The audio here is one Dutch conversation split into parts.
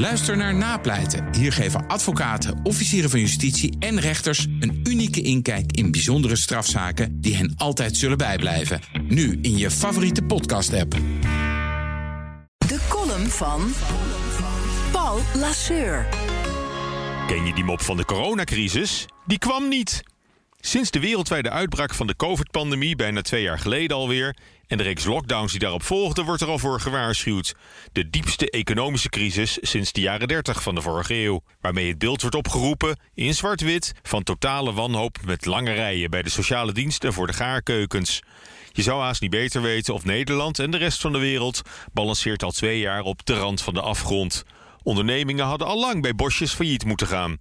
Luister naar Napleiten. Hier geven advocaten, officieren van justitie en rechters een unieke inkijk in bijzondere strafzaken die hen altijd zullen bijblijven. Nu in je favoriete podcast-app. De column van Paul Lasseur. Ken je die mop van de coronacrisis? Die kwam niet. Sinds de wereldwijde uitbraak van de COVID-pandemie bijna twee jaar geleden alweer en de reeks lockdowns die daarop volgden, wordt er al voor gewaarschuwd. De diepste economische crisis sinds de jaren 30 van de vorige eeuw. Waarmee het beeld wordt opgeroepen, in zwart-wit, van totale wanhoop met lange rijen bij de sociale diensten voor de gaarkeukens. Je zou haast niet beter weten of Nederland en de rest van de wereld balanceert al twee jaar op de rand van de afgrond. Ondernemingen hadden al lang bij bosjes failliet moeten gaan.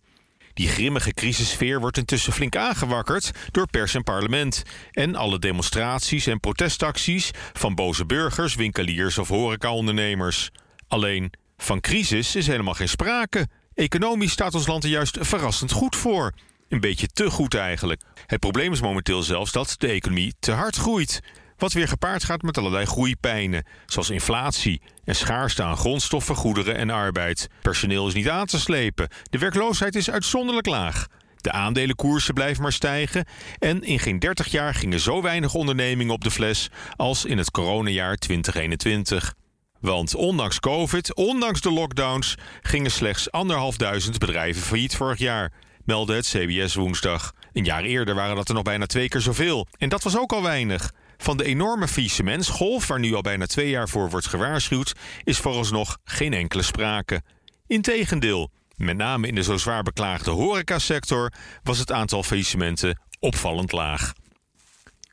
Die grimmige crisissfeer wordt intussen flink aangewakkerd door pers en parlement. En alle demonstraties en protestacties van boze burgers, winkeliers of horecaondernemers. Alleen, van crisis is helemaal geen sprake. Economisch staat ons land er juist verrassend goed voor. Een beetje te goed eigenlijk. Het probleem is momenteel zelfs dat de economie te hard groeit. Wat weer gepaard gaat met allerlei groeipijnen, zoals inflatie en schaarste aan grondstoffen, goederen en arbeid. Personeel is niet aan te slepen. De werkloosheid is uitzonderlijk laag. De aandelenkoersen blijven maar stijgen. En in geen 30 jaar gingen zo weinig ondernemingen op de fles als in het coronajaar 2021. Want ondanks COVID, ondanks de lockdowns, gingen slechts anderhalfduizend bedrijven failliet vorig jaar, meldde het CBS woensdag. Een jaar eerder waren dat er nog bijna twee keer zoveel. En dat was ook al weinig. Van de enorme faillissementsgolf, waar nu al bijna twee jaar voor wordt gewaarschuwd, is vooralsnog geen enkele sprake. Integendeel, met name in de zo zwaar beklaagde horecasector was het aantal faillissementen opvallend laag.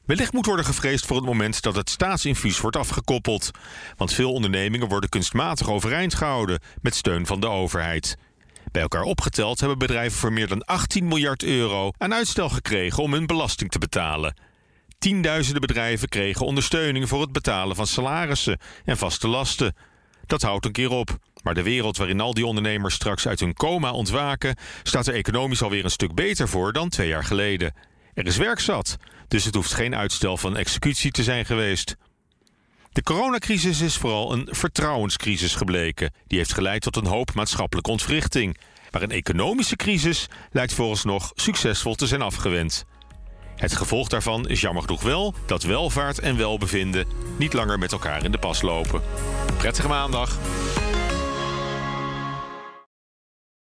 Wellicht moet worden gevreesd voor het moment dat het staatsinfuus wordt afgekoppeld. Want veel ondernemingen worden kunstmatig overeind gehouden met steun van de overheid. Bij elkaar opgeteld hebben bedrijven voor meer dan 18 miljard euro aan uitstel gekregen om hun belasting te betalen. Tienduizenden bedrijven kregen ondersteuning voor het betalen van salarissen en vaste lasten. Dat houdt een keer op. Maar de wereld waarin al die ondernemers straks uit hun coma ontwaken, staat er economisch alweer een stuk beter voor dan twee jaar geleden. Er is werk zat, dus het hoeft geen uitstel van executie te zijn geweest. De coronacrisis is vooral een vertrouwenscrisis gebleken. Die heeft geleid tot een hoop maatschappelijke ontwrichting. Maar een economische crisis lijkt volgens nog succesvol te zijn afgewend. Het gevolg daarvan is jammer genoeg wel dat welvaart en welbevinden niet langer met elkaar in de pas lopen. Prettige maandag.